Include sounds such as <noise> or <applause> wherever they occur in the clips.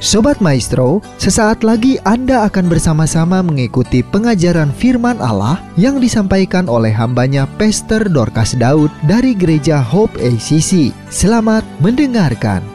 Sobat Maestro, sesaat lagi Anda akan bersama-sama mengikuti pengajaran firman Allah yang disampaikan oleh hambanya Pastor Dorcas Daud dari Gereja Hope ACC. Selamat mendengarkan.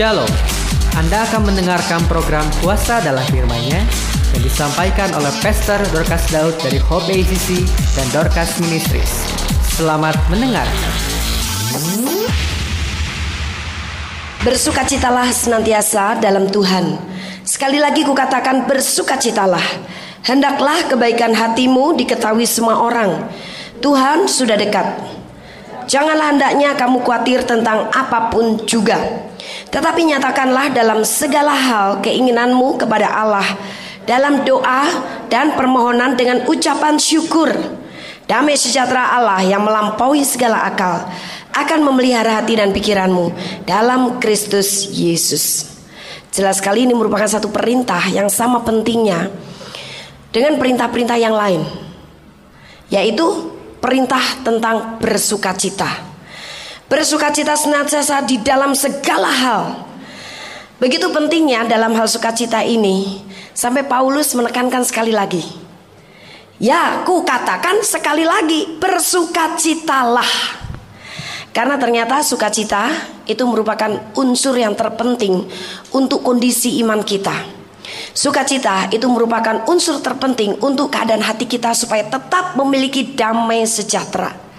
Shalom. Anda akan mendengarkan program Kuasa dalam firman-Nya yang disampaikan oleh Pastor Dorcas Daud dari Hope ACC dan Dorcas Ministries. Selamat mendengarkan. Bersukacitalah senantiasa dalam Tuhan. Sekali lagi kukatakan bersukacitalah. Hendaklah kebaikan hatimu diketahui semua orang. Tuhan sudah dekat. Janganlah hendaknya kamu khawatir tentang apa pun juga. Tetapi nyatakanlah dalam segala hal keinginanmu kepada Allah dalam doa dan permohonan dengan ucapan syukur. Damai sejahtera Allah yang melampaui segala akal akan memelihara hati dan pikiranmu dalam Kristus Yesus. Jelas sekali ini merupakan satu perintah yang sama pentingnya dengan perintah-perintah yang lain, yaitu perintah tentang bersukacita. Bersukacita senantiasa di dalam segala hal. Begitu pentingnya dalam hal sukacita ini sampai Paulus menekankan sekali lagi. Ya, ku katakan sekali lagi, bersukacitalah. Karena ternyata sukacita itu merupakan unsur yang terpenting untuk kondisi iman kita. Sukacita itu merupakan unsur terpenting untuk keadaan hati kita supaya tetap memiliki damai sejahtera.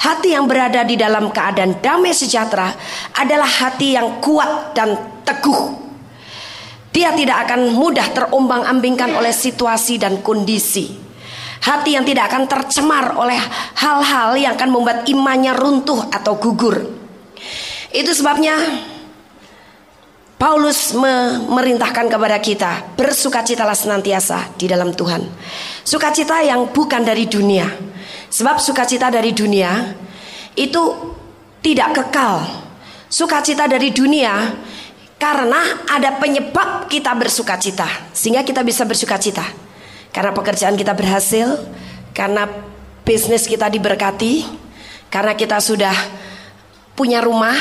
Hati yang berada di dalam keadaan damai sejahtera adalah hati yang kuat dan teguh. Dia tidak akan mudah terombang-ambingkan oleh situasi dan kondisi. Hati yang tidak akan tercemar oleh hal-hal yang akan membuat imannya runtuh atau gugur. Itu sebabnya Paulus memerintahkan kepada kita bersukacitalah senantiasa di dalam Tuhan. Sukacita yang bukan dari dunia. Sebab sukacita dari dunia itu tidak kekal. Sukacita dari dunia karena ada penyebab kita bersukacita sehingga kita bisa bersukacita. Karena pekerjaan kita berhasil, karena bisnis kita diberkati, karena kita sudah punya rumah,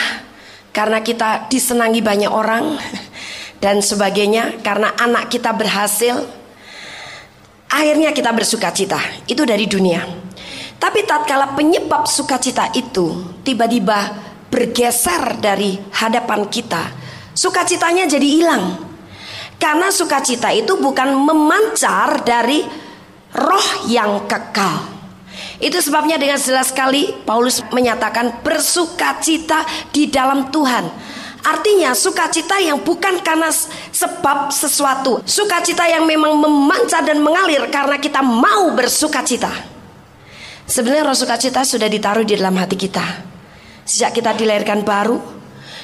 karena kita disenangi banyak orang dan sebagainya, karena anak kita berhasil, akhirnya kita bersuka cita. Itu dari dunia. Tapi tatkala penyebab sukacita itu tiba-tiba bergeser dari hadapan kita, sukacitanya jadi hilang. Karena sukacita itu bukan memancar dari roh yang kekal. Itu sebabnya dengan jelas sekali Paulus menyatakan bersukacita di dalam Tuhan. Artinya sukacita yang bukan karena sebab sesuatu Sukacita yang memang memancar dan mengalir karena kita mau bersukacita Sebenarnya roh sukacita sudah ditaruh di dalam hati kita Sejak kita dilahirkan baru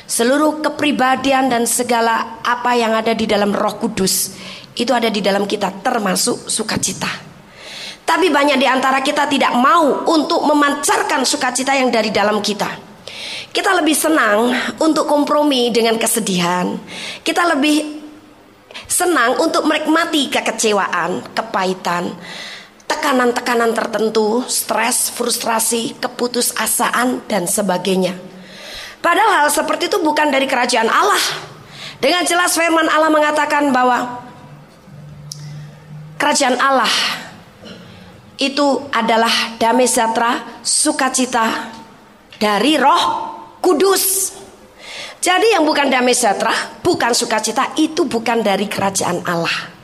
Seluruh kepribadian dan segala apa yang ada di dalam roh kudus Itu ada di dalam kita termasuk sukacita tapi banyak di antara kita tidak mau untuk memancarkan sukacita yang dari dalam kita. Kita lebih senang untuk kompromi dengan kesedihan. Kita lebih senang untuk menikmati kekecewaan, kepahitan, tekanan-tekanan tertentu, stres, frustrasi, keputusasaan, dan sebagainya. Padahal hal seperti itu bukan dari kerajaan Allah. Dengan jelas firman Allah mengatakan bahwa kerajaan Allah itu adalah damai sejahtera, sukacita dari Roh Kudus. Jadi yang bukan damai sejahtera, bukan sukacita, itu bukan dari kerajaan Allah.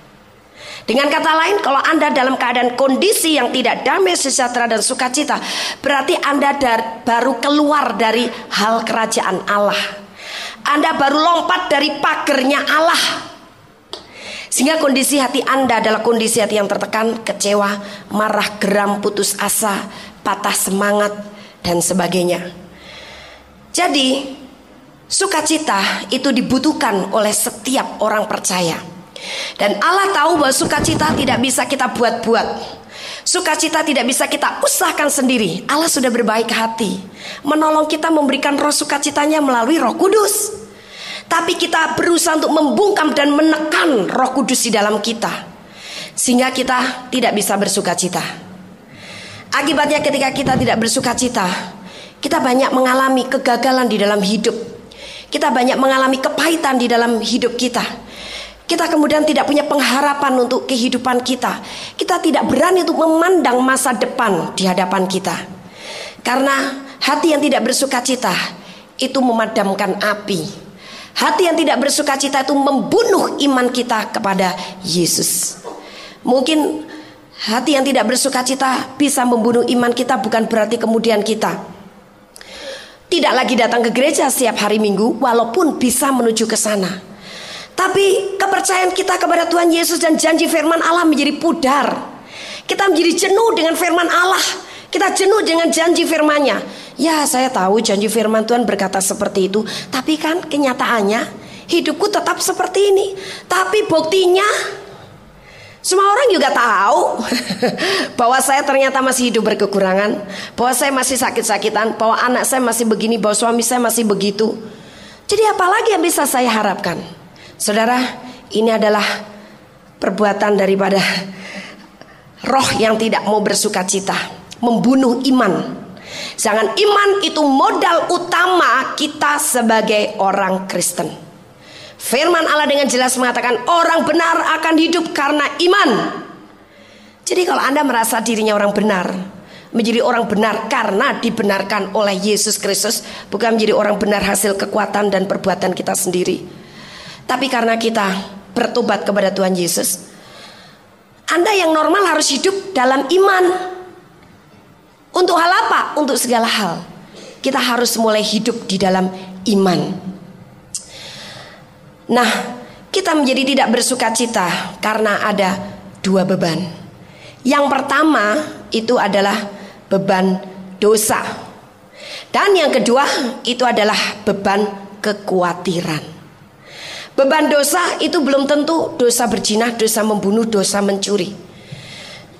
Dengan kata lain, kalau Anda dalam keadaan kondisi yang tidak damai sejahtera dan sukacita, berarti Anda baru keluar dari hal kerajaan Allah. Anda baru lompat dari pagernya Allah. Sehingga kondisi hati Anda adalah kondisi hati yang tertekan, kecewa, marah, geram, putus asa, patah semangat, dan sebagainya. Jadi, sukacita itu dibutuhkan oleh setiap orang percaya. Dan Allah tahu bahwa sukacita tidak bisa kita buat-buat. Sukacita tidak bisa kita usahakan sendiri. Allah sudah berbaik hati, menolong kita memberikan roh sukacitanya melalui Roh Kudus. Tapi kita berusaha untuk membungkam dan menekan roh kudus di dalam kita. Sehingga kita tidak bisa bersuka cita. Akibatnya ketika kita tidak bersuka cita, kita banyak mengalami kegagalan di dalam hidup. Kita banyak mengalami kepahitan di dalam hidup kita. Kita kemudian tidak punya pengharapan untuk kehidupan kita. Kita tidak berani untuk memandang masa depan di hadapan kita. Karena hati yang tidak bersuka cita itu memadamkan api Hati yang tidak bersuka cita itu membunuh iman kita kepada Yesus. Mungkin hati yang tidak bersuka cita bisa membunuh iman kita bukan berarti kemudian kita tidak lagi datang ke gereja setiap hari Minggu walaupun bisa menuju ke sana. Tapi kepercayaan kita kepada Tuhan Yesus dan janji firman Allah menjadi pudar. Kita menjadi jenuh dengan firman Allah. Kita jenuh dengan janji firmannya. Ya saya tahu janji firman Tuhan berkata seperti itu. Tapi kan kenyataannya hidupku tetap seperti ini. Tapi buktinya semua orang juga tahu <laughs> bahwa saya ternyata masih hidup berkekurangan, bahwa saya masih sakit-sakitan, bahwa anak saya masih begini, bahwa suami saya masih begitu. Jadi apalagi yang bisa saya harapkan? Saudara, ini adalah perbuatan daripada roh yang tidak mau bersuka cita, membunuh iman. Jangan iman itu modal utama kita sebagai orang Kristen. Firman Allah dengan jelas mengatakan orang benar akan hidup karena iman. Jadi kalau Anda merasa dirinya orang benar, menjadi orang benar karena dibenarkan oleh Yesus Kristus, bukan menjadi orang benar hasil kekuatan dan perbuatan kita sendiri. Tapi karena kita bertobat kepada Tuhan Yesus, Anda yang normal harus hidup dalam iman. Untuk hal apa? Untuk segala hal. Kita harus mulai hidup di dalam iman. Nah, kita menjadi tidak bersuka cita karena ada dua beban. Yang pertama itu adalah beban dosa. Dan yang kedua itu adalah beban kekhawatiran. Beban dosa itu belum tentu dosa berjinah, dosa membunuh, dosa mencuri.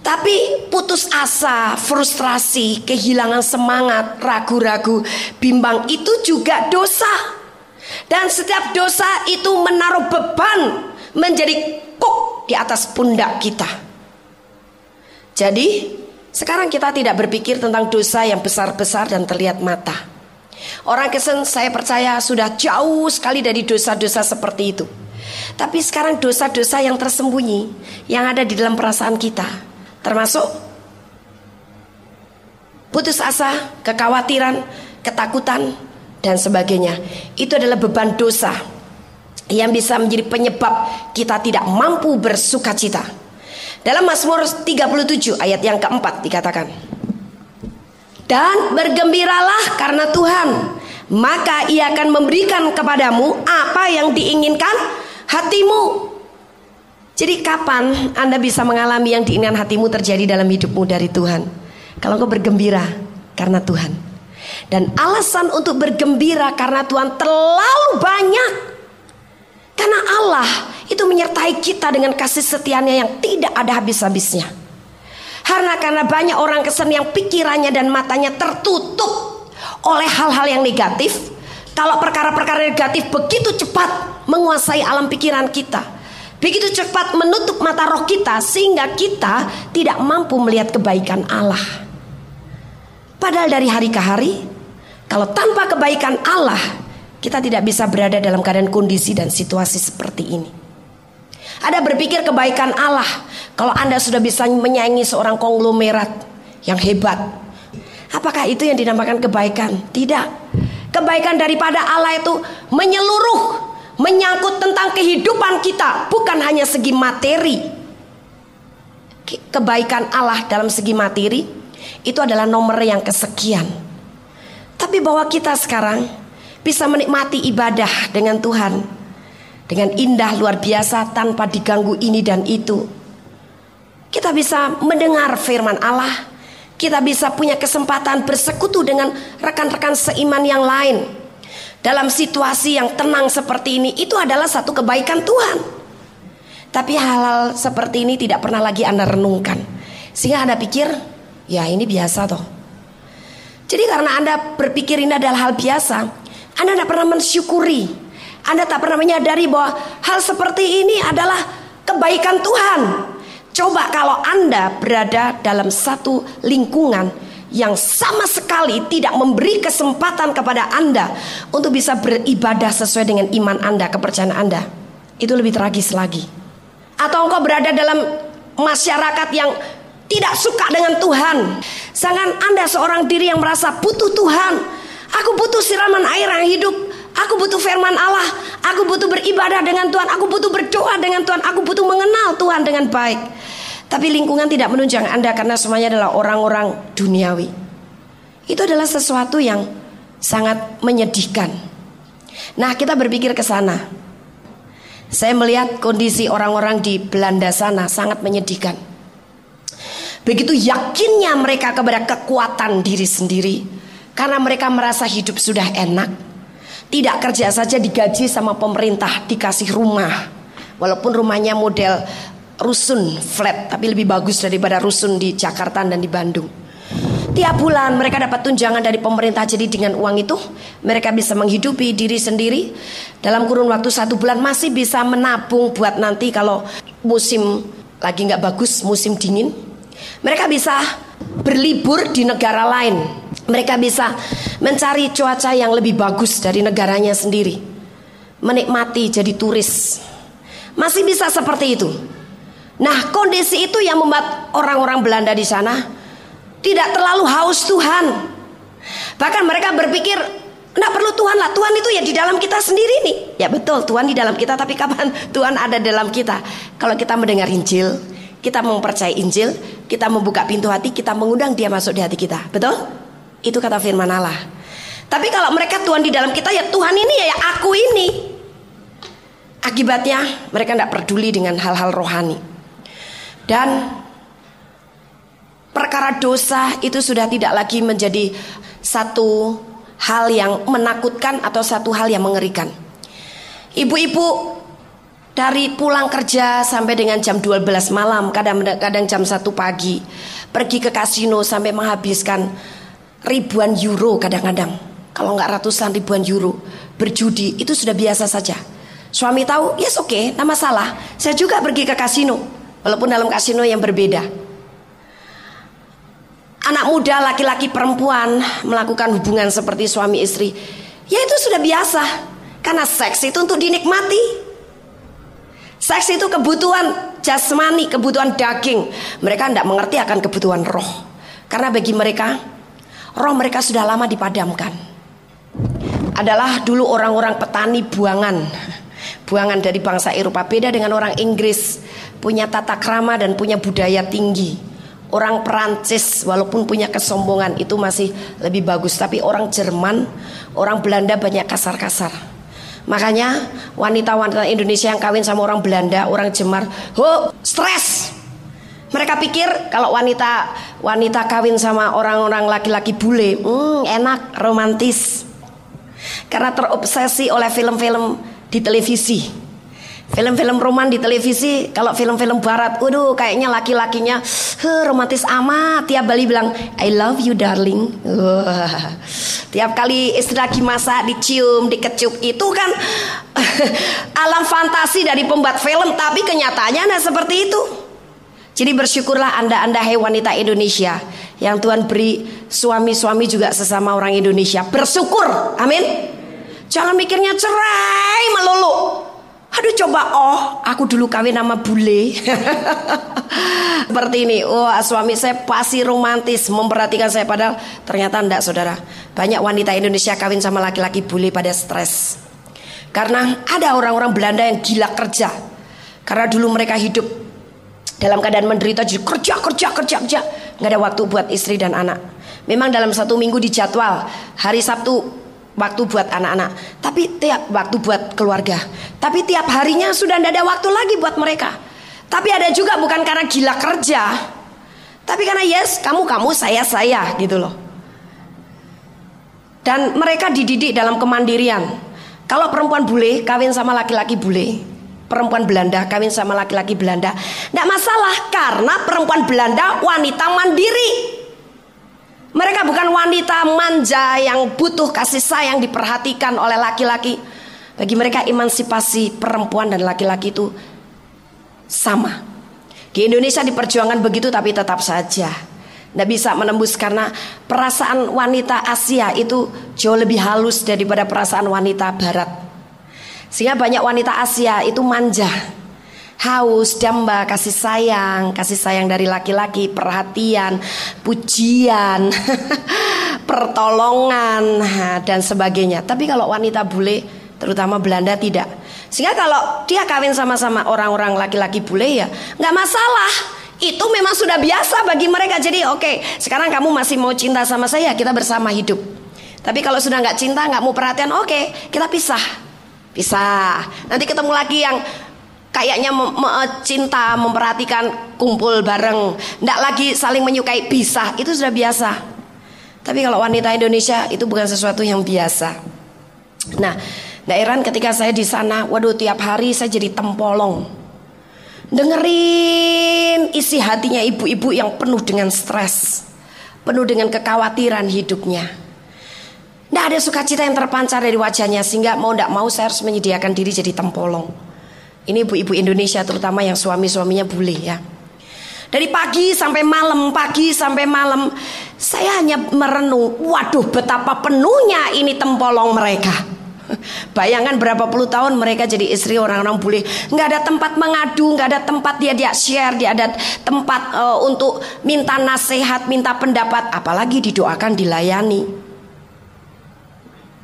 Tapi putus asa, frustrasi, kehilangan semangat, ragu-ragu, bimbang itu juga dosa. Dan setiap dosa itu menaruh beban menjadi kuk di atas pundak kita. Jadi, sekarang kita tidak berpikir tentang dosa yang besar-besar dan terlihat mata. Orang Kristen saya percaya sudah jauh sekali dari dosa-dosa seperti itu. Tapi sekarang dosa-dosa yang tersembunyi yang ada di dalam perasaan kita, termasuk putus asa, kekhawatiran, ketakutan, dan sebagainya. Itu adalah beban dosa yang bisa menjadi penyebab kita tidak mampu bersuka cita. Dalam Mazmur 37 ayat yang keempat dikatakan. Dan bergembiralah karena Tuhan, maka ia akan memberikan kepadamu apa yang diinginkan hatimu. Jadi kapan Anda bisa mengalami yang diinginkan hatimu terjadi dalam hidupmu dari Tuhan? Kalau engkau bergembira karena Tuhan. Dan alasan untuk bergembira karena Tuhan terlalu banyak. Karena Allah itu menyertai kita dengan kasih setianya yang tidak ada habis-habisnya. Karena karena banyak orang kesen yang pikirannya dan matanya tertutup oleh hal-hal yang negatif. Kalau perkara-perkara negatif begitu cepat menguasai alam pikiran kita. Begitu cepat menutup mata roh kita sehingga kita tidak mampu melihat kebaikan Allah. Padahal dari hari ke hari kalau tanpa kebaikan Allah, kita tidak bisa berada dalam keadaan kondisi dan situasi seperti ini. Ada berpikir kebaikan Allah. Kalau Anda sudah bisa menyaingi seorang konglomerat yang hebat, apakah itu yang dinamakan kebaikan? Tidak. Kebaikan daripada Allah itu menyeluruh, menyangkut tentang kehidupan kita, bukan hanya segi materi. Kebaikan Allah dalam segi materi itu adalah nomor yang kesekian. Tapi bahwa kita sekarang bisa menikmati ibadah dengan Tuhan dengan indah luar biasa tanpa diganggu ini dan itu. Kita bisa mendengar firman Allah, kita bisa punya kesempatan bersekutu dengan rekan-rekan seiman yang lain. Dalam situasi yang tenang seperti ini itu adalah satu kebaikan Tuhan. Tapi hal-hal seperti ini tidak pernah lagi Anda renungkan. Sehingga Anda pikir, ya ini biasa toh. Jadi karena Anda berpikir ini adalah hal biasa, Anda tidak pernah mensyukuri. Anda tak pernah menyadari bahwa hal seperti ini adalah kebaikan Tuhan. Coba kalau Anda berada dalam satu lingkungan yang sama sekali tidak memberi kesempatan kepada Anda untuk bisa beribadah sesuai dengan iman Anda, kepercayaan Anda. Itu lebih tragis lagi. Atau engkau berada dalam masyarakat yang tidak suka dengan Tuhan. Sangat Anda seorang diri yang merasa butuh Tuhan. Aku butuh siraman air yang hidup. Aku butuh firman Allah. Aku butuh beribadah dengan Tuhan. Aku butuh berdoa dengan Tuhan. Aku butuh mengenal Tuhan dengan baik. Tapi lingkungan tidak menunjang Anda karena semuanya adalah orang-orang duniawi. Itu adalah sesuatu yang sangat menyedihkan. Nah, kita berpikir ke sana. Saya melihat kondisi orang-orang di Belanda sana sangat menyedihkan. Begitu yakinnya mereka kepada kekuatan diri sendiri karena mereka merasa hidup sudah enak. Tidak kerja saja digaji sama pemerintah, dikasih rumah. Walaupun rumahnya model rusun flat tapi lebih bagus daripada rusun di Jakarta dan di Bandung. Tiap bulan mereka dapat tunjangan dari pemerintah jadi dengan uang itu mereka bisa menghidupi diri sendiri dalam kurun waktu satu bulan masih bisa menabung buat nanti kalau musim lagi nggak bagus musim dingin mereka bisa berlibur di negara lain mereka bisa mencari cuaca yang lebih bagus dari negaranya sendiri menikmati jadi turis masih bisa seperti itu nah kondisi itu yang membuat orang-orang Belanda di sana tidak terlalu haus Tuhan. Bahkan mereka berpikir, tidak perlu Tuhan lah. Tuhan itu ya di dalam kita sendiri nih. Ya betul, Tuhan di dalam kita. Tapi kapan <laughs> Tuhan ada dalam kita? Kalau kita mendengar Injil, kita mempercayai Injil, kita membuka pintu hati, kita mengundang dia masuk di hati kita. Betul? Itu kata firman Allah. Tapi kalau mereka Tuhan di dalam kita, ya Tuhan ini ya, ya aku ini. Akibatnya mereka tidak peduli dengan hal-hal rohani. Dan perkara dosa itu sudah tidak lagi menjadi satu hal yang menakutkan atau satu hal yang mengerikan. Ibu-ibu dari pulang kerja sampai dengan jam 12 malam, kadang-kadang jam 1 pagi, pergi ke kasino sampai menghabiskan ribuan euro kadang-kadang. Kalau nggak ratusan ribuan euro berjudi itu sudah biasa saja. Suami tahu, yes oke, okay, nama masalah. Saya juga pergi ke kasino, walaupun dalam kasino yang berbeda anak muda, laki-laki, perempuan melakukan hubungan seperti suami istri, ya itu sudah biasa. Karena seks itu untuk dinikmati. Seks itu kebutuhan jasmani, kebutuhan daging. Mereka tidak mengerti akan kebutuhan roh. Karena bagi mereka, roh mereka sudah lama dipadamkan. Adalah dulu orang-orang petani buangan. Buangan dari bangsa Eropa beda dengan orang Inggris. Punya tata krama dan punya budaya tinggi Orang Perancis walaupun punya kesombongan itu masih lebih bagus Tapi orang Jerman, orang Belanda banyak kasar-kasar Makanya wanita-wanita Indonesia yang kawin sama orang Belanda, orang Jemar Oh stres mereka pikir kalau wanita wanita kawin sama orang-orang laki-laki bule, hmm, enak, romantis. Karena terobsesi oleh film-film di televisi. Film-film roman di televisi, kalau film-film barat, waduh kayaknya laki-lakinya romantis amat. Tiap Bali bilang, I love you darling. Wah. Tiap kali istri lagi masak, dicium, dikecup, itu kan <laughs> alam fantasi dari pembuat film, tapi kenyataannya nah seperti itu. Jadi bersyukurlah anda-anda hai wanita Indonesia. Yang Tuhan beri suami-suami juga sesama orang Indonesia. Bersyukur, amin. Jangan mikirnya cerai melulu. Aduh coba oh aku dulu kawin sama bule. <laughs> Seperti ini. Oh suami saya pasti romantis Memperhatikan saya. Padahal ternyata enggak saudara. Banyak wanita Indonesia kawin sama laki-laki bule pada stres. Karena ada orang-orang Belanda yang gila kerja. Karena dulu mereka hidup Dalam keadaan menderita jadi kerja kerja kerja kerja Nggak ada waktu buat istri dan anak Memang dalam satu minggu dijadwal Hari Sabtu waktu buat anak-anak, tapi tiap waktu buat keluarga. Tapi tiap harinya sudah tidak ada waktu lagi buat mereka. Tapi ada juga bukan karena gila kerja, tapi karena yes, kamu kamu saya saya gitu loh. Dan mereka dididik dalam kemandirian. Kalau perempuan bule kawin sama laki-laki bule, perempuan Belanda kawin sama laki-laki Belanda, tidak masalah karena perempuan Belanda wanita mandiri. Mereka bukan wanita manja yang butuh kasih sayang diperhatikan oleh laki-laki. Bagi mereka emansipasi perempuan dan laki-laki itu sama. Di Indonesia diperjuangkan begitu tapi tetap saja tidak bisa menembus karena perasaan wanita Asia itu jauh lebih halus daripada perasaan wanita Barat. Sehingga banyak wanita Asia itu manja haus, damba, kasih sayang, kasih sayang dari laki-laki, perhatian, pujian, <laughs> pertolongan dan sebagainya. Tapi kalau wanita bule, terutama Belanda tidak. Sehingga kalau dia kawin sama-sama orang-orang laki-laki bule ya nggak masalah. Itu memang sudah biasa bagi mereka. Jadi oke, okay, sekarang kamu masih mau cinta sama saya, kita bersama hidup. Tapi kalau sudah nggak cinta, nggak mau perhatian, oke, okay, kita pisah, pisah. Nanti ketemu lagi yang kayaknya mem cinta memperhatikan kumpul bareng. Tidak lagi saling menyukai pisah itu sudah biasa. Tapi kalau wanita Indonesia itu bukan sesuatu yang biasa. Nah daerah ketika saya di sana waduh tiap hari saya jadi tempolong. Dengerin isi hatinya ibu-ibu yang penuh dengan stres penuh dengan kekhawatiran hidupnya tidak ada sukacita yang terpancar dari wajahnya sehingga mau tidak mau saya harus menyediakan diri jadi tempolong ini ibu-ibu Indonesia terutama yang suami-suaminya bule ya. Dari pagi sampai malam, pagi sampai malam, saya hanya merenung, waduh betapa penuhnya ini tempolong mereka. <laughs> Bayangkan berapa puluh tahun mereka jadi istri orang-orang bule, nggak ada tempat mengadu, nggak ada tempat dia dia share, dia ada tempat uh, untuk minta nasihat, minta pendapat, apalagi didoakan, dilayani.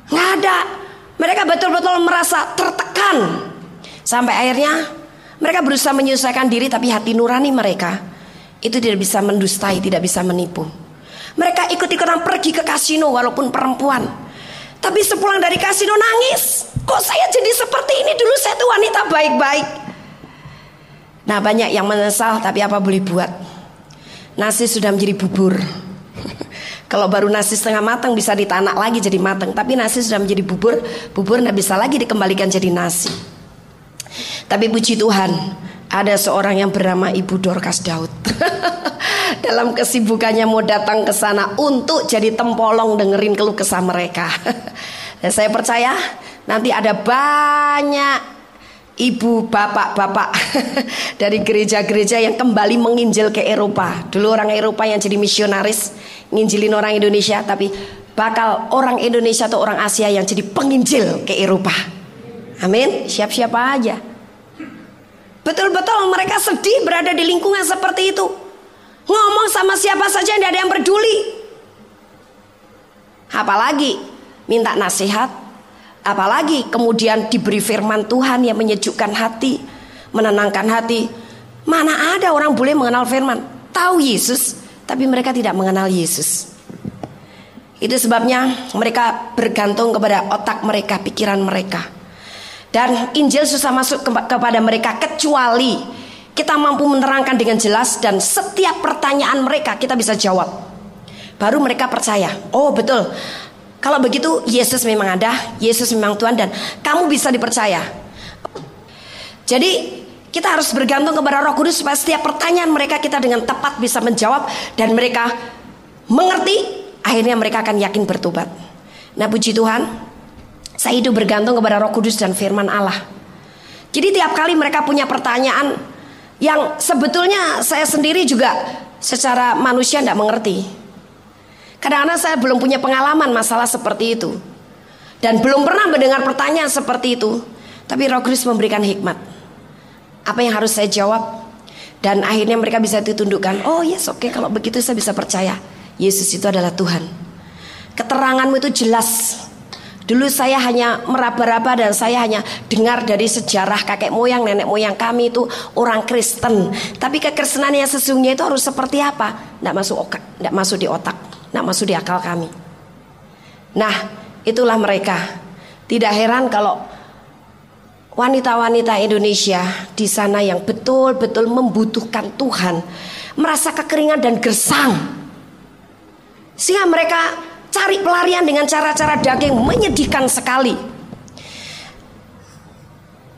Nggak ada. Mereka betul-betul merasa tertekan Sampai akhirnya mereka berusaha menyelesaikan diri tapi hati nurani mereka itu tidak bisa mendustai, tidak bisa menipu. Mereka ikut-ikutan pergi ke kasino walaupun perempuan. Tapi sepulang dari kasino nangis. Kok saya jadi seperti ini dulu saya tuh wanita baik-baik. Nah banyak yang menyesal tapi apa boleh buat. Nasi sudah menjadi bubur. Kalau baru nasi setengah matang bisa ditanak lagi jadi matang. Tapi nasi sudah menjadi bubur, bubur tidak bisa lagi dikembalikan jadi nasi. Tapi puji Tuhan, ada seorang yang bernama Ibu Dorcas Daud. <laughs> Dalam kesibukannya mau datang ke sana untuk jadi tempolong dengerin keluh kesah mereka. <laughs> Dan saya percaya nanti ada banyak ibu, bapak, bapak <laughs> dari gereja-gereja yang kembali menginjil ke Eropa. Dulu orang Eropa yang jadi misionaris nginjilin orang Indonesia, tapi bakal orang Indonesia atau orang Asia yang jadi penginjil ke Eropa. Amin. Siap-siap aja. Betul-betul mereka sedih berada di lingkungan seperti itu. Ngomong sama siapa saja tidak ada yang peduli. Apalagi minta nasihat, apalagi kemudian diberi firman Tuhan yang menyejukkan hati, menenangkan hati. Mana ada orang boleh mengenal firman? Tahu Yesus, tapi mereka tidak mengenal Yesus. Itu sebabnya mereka bergantung kepada otak mereka, pikiran mereka. Dan Injil susah masuk ke kepada mereka kecuali kita mampu menerangkan dengan jelas dan setiap pertanyaan mereka kita bisa jawab. Baru mereka percaya. Oh betul. Kalau begitu Yesus memang ada, Yesus memang Tuhan dan kamu bisa dipercaya. Jadi kita harus bergantung kepada Roh Kudus supaya setiap pertanyaan mereka kita dengan tepat bisa menjawab dan mereka mengerti, akhirnya mereka akan yakin bertobat. Nah, puji Tuhan, saya hidup bergantung kepada Roh Kudus dan firman Allah. Jadi tiap kali mereka punya pertanyaan yang sebetulnya saya sendiri juga secara manusia tidak mengerti. Kadang-kadang saya belum punya pengalaman masalah seperti itu. Dan belum pernah mendengar pertanyaan seperti itu. Tapi Roh Kudus memberikan hikmat. Apa yang harus saya jawab? Dan akhirnya mereka bisa ditundukkan. Oh yes oke okay, kalau begitu saya bisa percaya. Yesus itu adalah Tuhan. Keteranganmu itu jelas Dulu saya hanya meraba-raba dan saya hanya dengar dari sejarah kakek moyang, nenek moyang kami itu orang Kristen. Tapi kekristenan yang sesungguhnya itu harus seperti apa? Tidak masuk tidak masuk di otak, tidak masuk di akal kami. Nah, itulah mereka. Tidak heran kalau wanita-wanita Indonesia di sana yang betul-betul membutuhkan Tuhan, merasa kekeringan dan gersang. Sehingga mereka cari pelarian dengan cara-cara daging menyedihkan sekali.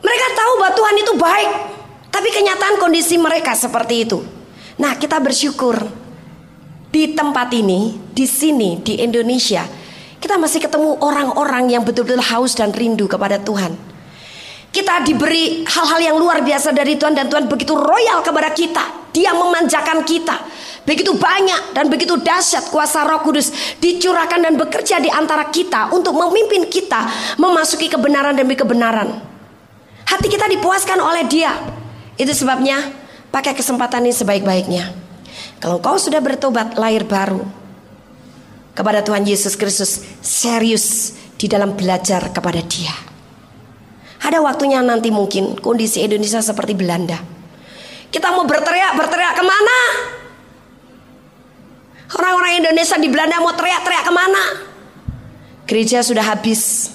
Mereka tahu bahwa Tuhan itu baik, tapi kenyataan kondisi mereka seperti itu. Nah, kita bersyukur di tempat ini, di sini, di Indonesia, kita masih ketemu orang-orang yang betul-betul haus dan rindu kepada Tuhan. Kita diberi hal-hal yang luar biasa dari Tuhan dan Tuhan begitu royal kepada kita. Dia memanjakan kita. Begitu banyak dan begitu dahsyat kuasa Roh Kudus dicurahkan dan bekerja di antara kita untuk memimpin kita memasuki kebenaran demi kebenaran. Hati kita dipuaskan oleh Dia. Itu sebabnya pakai kesempatan ini sebaik-baiknya. Kalau kau sudah bertobat lahir baru, kepada Tuhan Yesus Kristus serius di dalam belajar kepada Dia. Ada waktunya nanti mungkin kondisi Indonesia seperti Belanda. Kita mau berteriak, berteriak ke mana? Orang-orang Indonesia di Belanda mau teriak-teriak ke mana? Gereja sudah habis.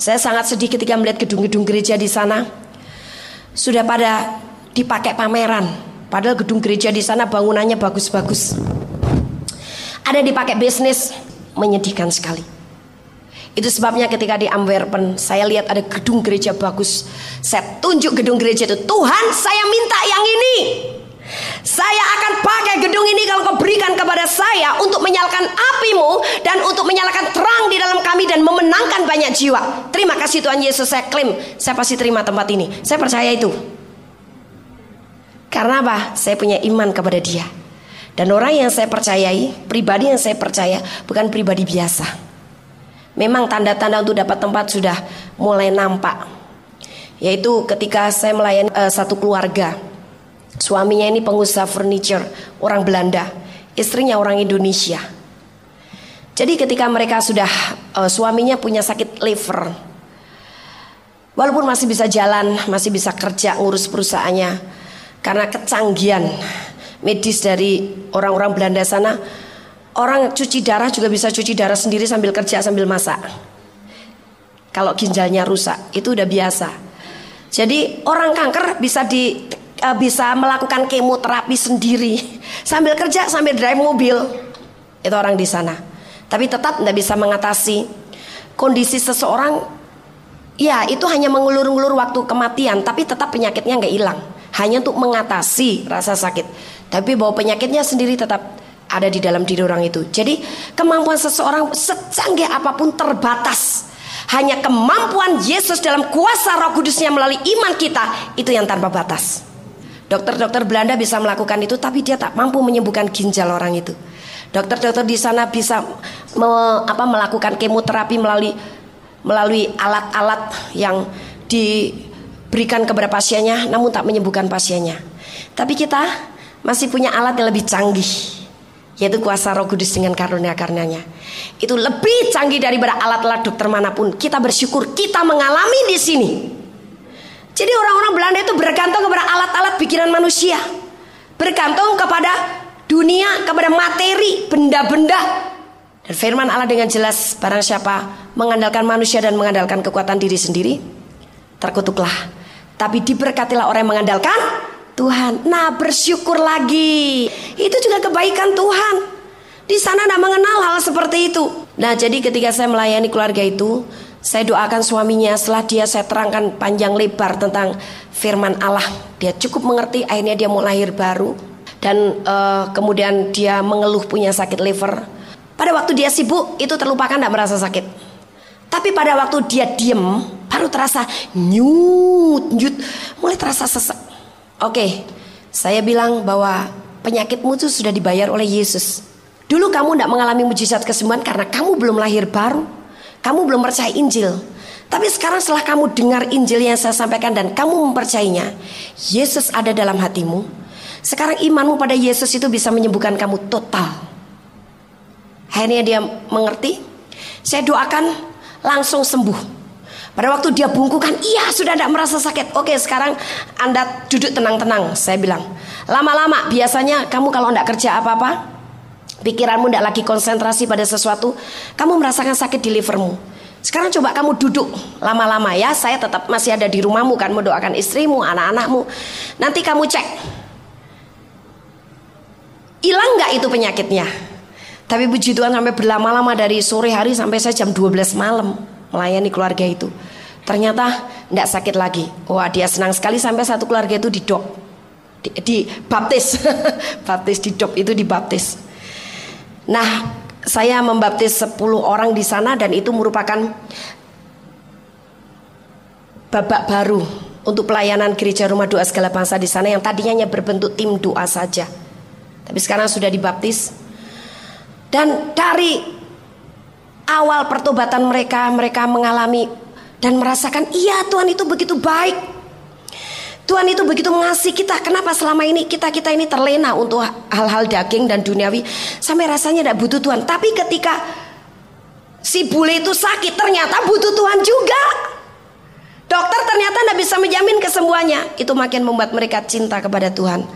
Saya sangat sedih ketika melihat gedung-gedung gereja di sana. Sudah pada dipakai pameran. Padahal gedung gereja di sana bangunannya bagus-bagus. Ada dipakai bisnis, menyedihkan sekali. Itu sebabnya ketika di Antwerpen saya lihat ada gedung gereja bagus. Saya tunjuk gedung gereja itu. Tuhan saya minta yang ini. Saya akan pakai gedung ini kalau kau berikan kepada saya untuk menyalakan apimu dan untuk menyalakan terang di dalam kami dan memenangkan banyak jiwa. Terima kasih Tuhan Yesus saya klaim saya pasti terima tempat ini. Saya percaya itu. Karena apa? Saya punya iman kepada dia. Dan orang yang saya percayai, pribadi yang saya percaya bukan pribadi biasa. Memang tanda-tanda untuk dapat tempat sudah mulai nampak. Yaitu ketika saya melayani uh, satu keluarga. Suaminya ini pengusaha furniture, orang Belanda. Istrinya orang Indonesia. Jadi ketika mereka sudah uh, suaminya punya sakit liver. Walaupun masih bisa jalan, masih bisa kerja ngurus perusahaannya karena kecanggihan medis dari orang-orang Belanda sana Orang cuci darah juga bisa cuci darah sendiri sambil kerja sambil masak. Kalau ginjalnya rusak itu udah biasa. Jadi orang kanker bisa di uh, bisa melakukan kemoterapi sendiri <laughs> sambil kerja sambil drive mobil. Itu orang di sana. Tapi tetap tidak bisa mengatasi kondisi seseorang. Ya itu hanya mengulur-ulur waktu kematian, tapi tetap penyakitnya nggak hilang. Hanya untuk mengatasi rasa sakit. Tapi bahwa penyakitnya sendiri tetap ada di dalam diri orang itu. Jadi kemampuan seseorang secanggih apa pun terbatas. Hanya kemampuan Yesus dalam kuasa Roh Kudusnya melalui iman kita itu yang tanpa batas. Dokter-dokter Belanda bisa melakukan itu tapi dia tak mampu menyembuhkan ginjal orang itu. Dokter-dokter di sana bisa me, apa, melakukan kemoterapi melalui melalui alat-alat yang diberikan kepada pasiennya namun tak menyembuhkan pasiennya. Tapi kita masih punya alat yang lebih canggih yaitu kuasa Roh Kudus dengan karunia-karunianya. Itu lebih canggih daripada alat-alat dokter mana pun. Kita bersyukur kita mengalami di sini. Jadi orang-orang Belanda itu bergantung kepada alat-alat pikiran manusia. Bergantung kepada dunia, kepada materi, benda-benda. Dan firman Allah dengan jelas barang siapa mengandalkan manusia dan mengandalkan kekuatan diri sendiri, terkutuklah. Tapi diberkatilah orang yang mengandalkan Tuhan. Nah bersyukur lagi. Itu juga kebaikan Tuhan. Di sana tidak mengenal hal seperti itu. Nah jadi ketika saya melayani keluarga itu, saya doakan suaminya setelah dia saya terangkan panjang lebar tentang firman Allah. Dia cukup mengerti, akhirnya dia mau lahir baru. Dan uh, kemudian dia mengeluh punya sakit liver. Pada waktu dia sibuk, itu terlupakan tidak merasa sakit. Tapi pada waktu dia diem, baru terasa nyut, nyut, mulai terasa sesek. Oke, saya bilang bahwa penyakitmu itu sudah dibayar oleh Yesus. Dulu kamu tidak mengalami mujizat kesembuhan karena kamu belum lahir baru. Kamu belum percaya Injil. Tapi sekarang setelah kamu dengar Injil yang saya sampaikan dan kamu mempercayainya, Yesus ada dalam hatimu. Sekarang imanmu pada Yesus itu bisa menyembuhkan kamu total. Akhirnya dia mengerti. Saya doakan langsung sembuh. Pada waktu dia bungkukan, iya sudah tidak merasa sakit. Oke sekarang Anda duduk tenang-tenang. Saya bilang, lama-lama biasanya kamu kalau tidak kerja apa-apa, pikiranmu tidak lagi konsentrasi pada sesuatu, kamu merasakan sakit di livermu. Sekarang coba kamu duduk lama-lama ya. Saya tetap masih ada di rumahmu kan mendoakan istrimu, anak-anakmu. Nanti kamu cek. Hilang nggak itu penyakitnya? Tapi puji Tuhan sampai berlama-lama dari sore hari sampai saya jam 12 malam melayani keluarga itu. Ternyata tidak sakit lagi. Wah dia senang sekali sampai satu keluarga itu didok. Di, di baptis. <laughs> baptis didok itu dibaptis. Nah saya membaptis 10 orang di sana dan itu merupakan babak baru untuk pelayanan gereja rumah doa segala bangsa di sana yang tadinya hanya berbentuk tim doa saja. Tapi sekarang sudah dibaptis. Dan dari awal pertobatan mereka, mereka mengalami dan merasakan, iya Tuhan itu begitu baik. Tuhan itu begitu mengasihi kita. Kenapa selama ini kita-kita ini terlena untuk hal-hal daging dan duniawi sampai rasanya tidak butuh Tuhan. Tapi ketika si bule itu sakit ternyata butuh Tuhan juga. Dokter ternyata tidak bisa menjamin kesembuhannya. Itu makin membuat mereka cinta kepada Tuhan.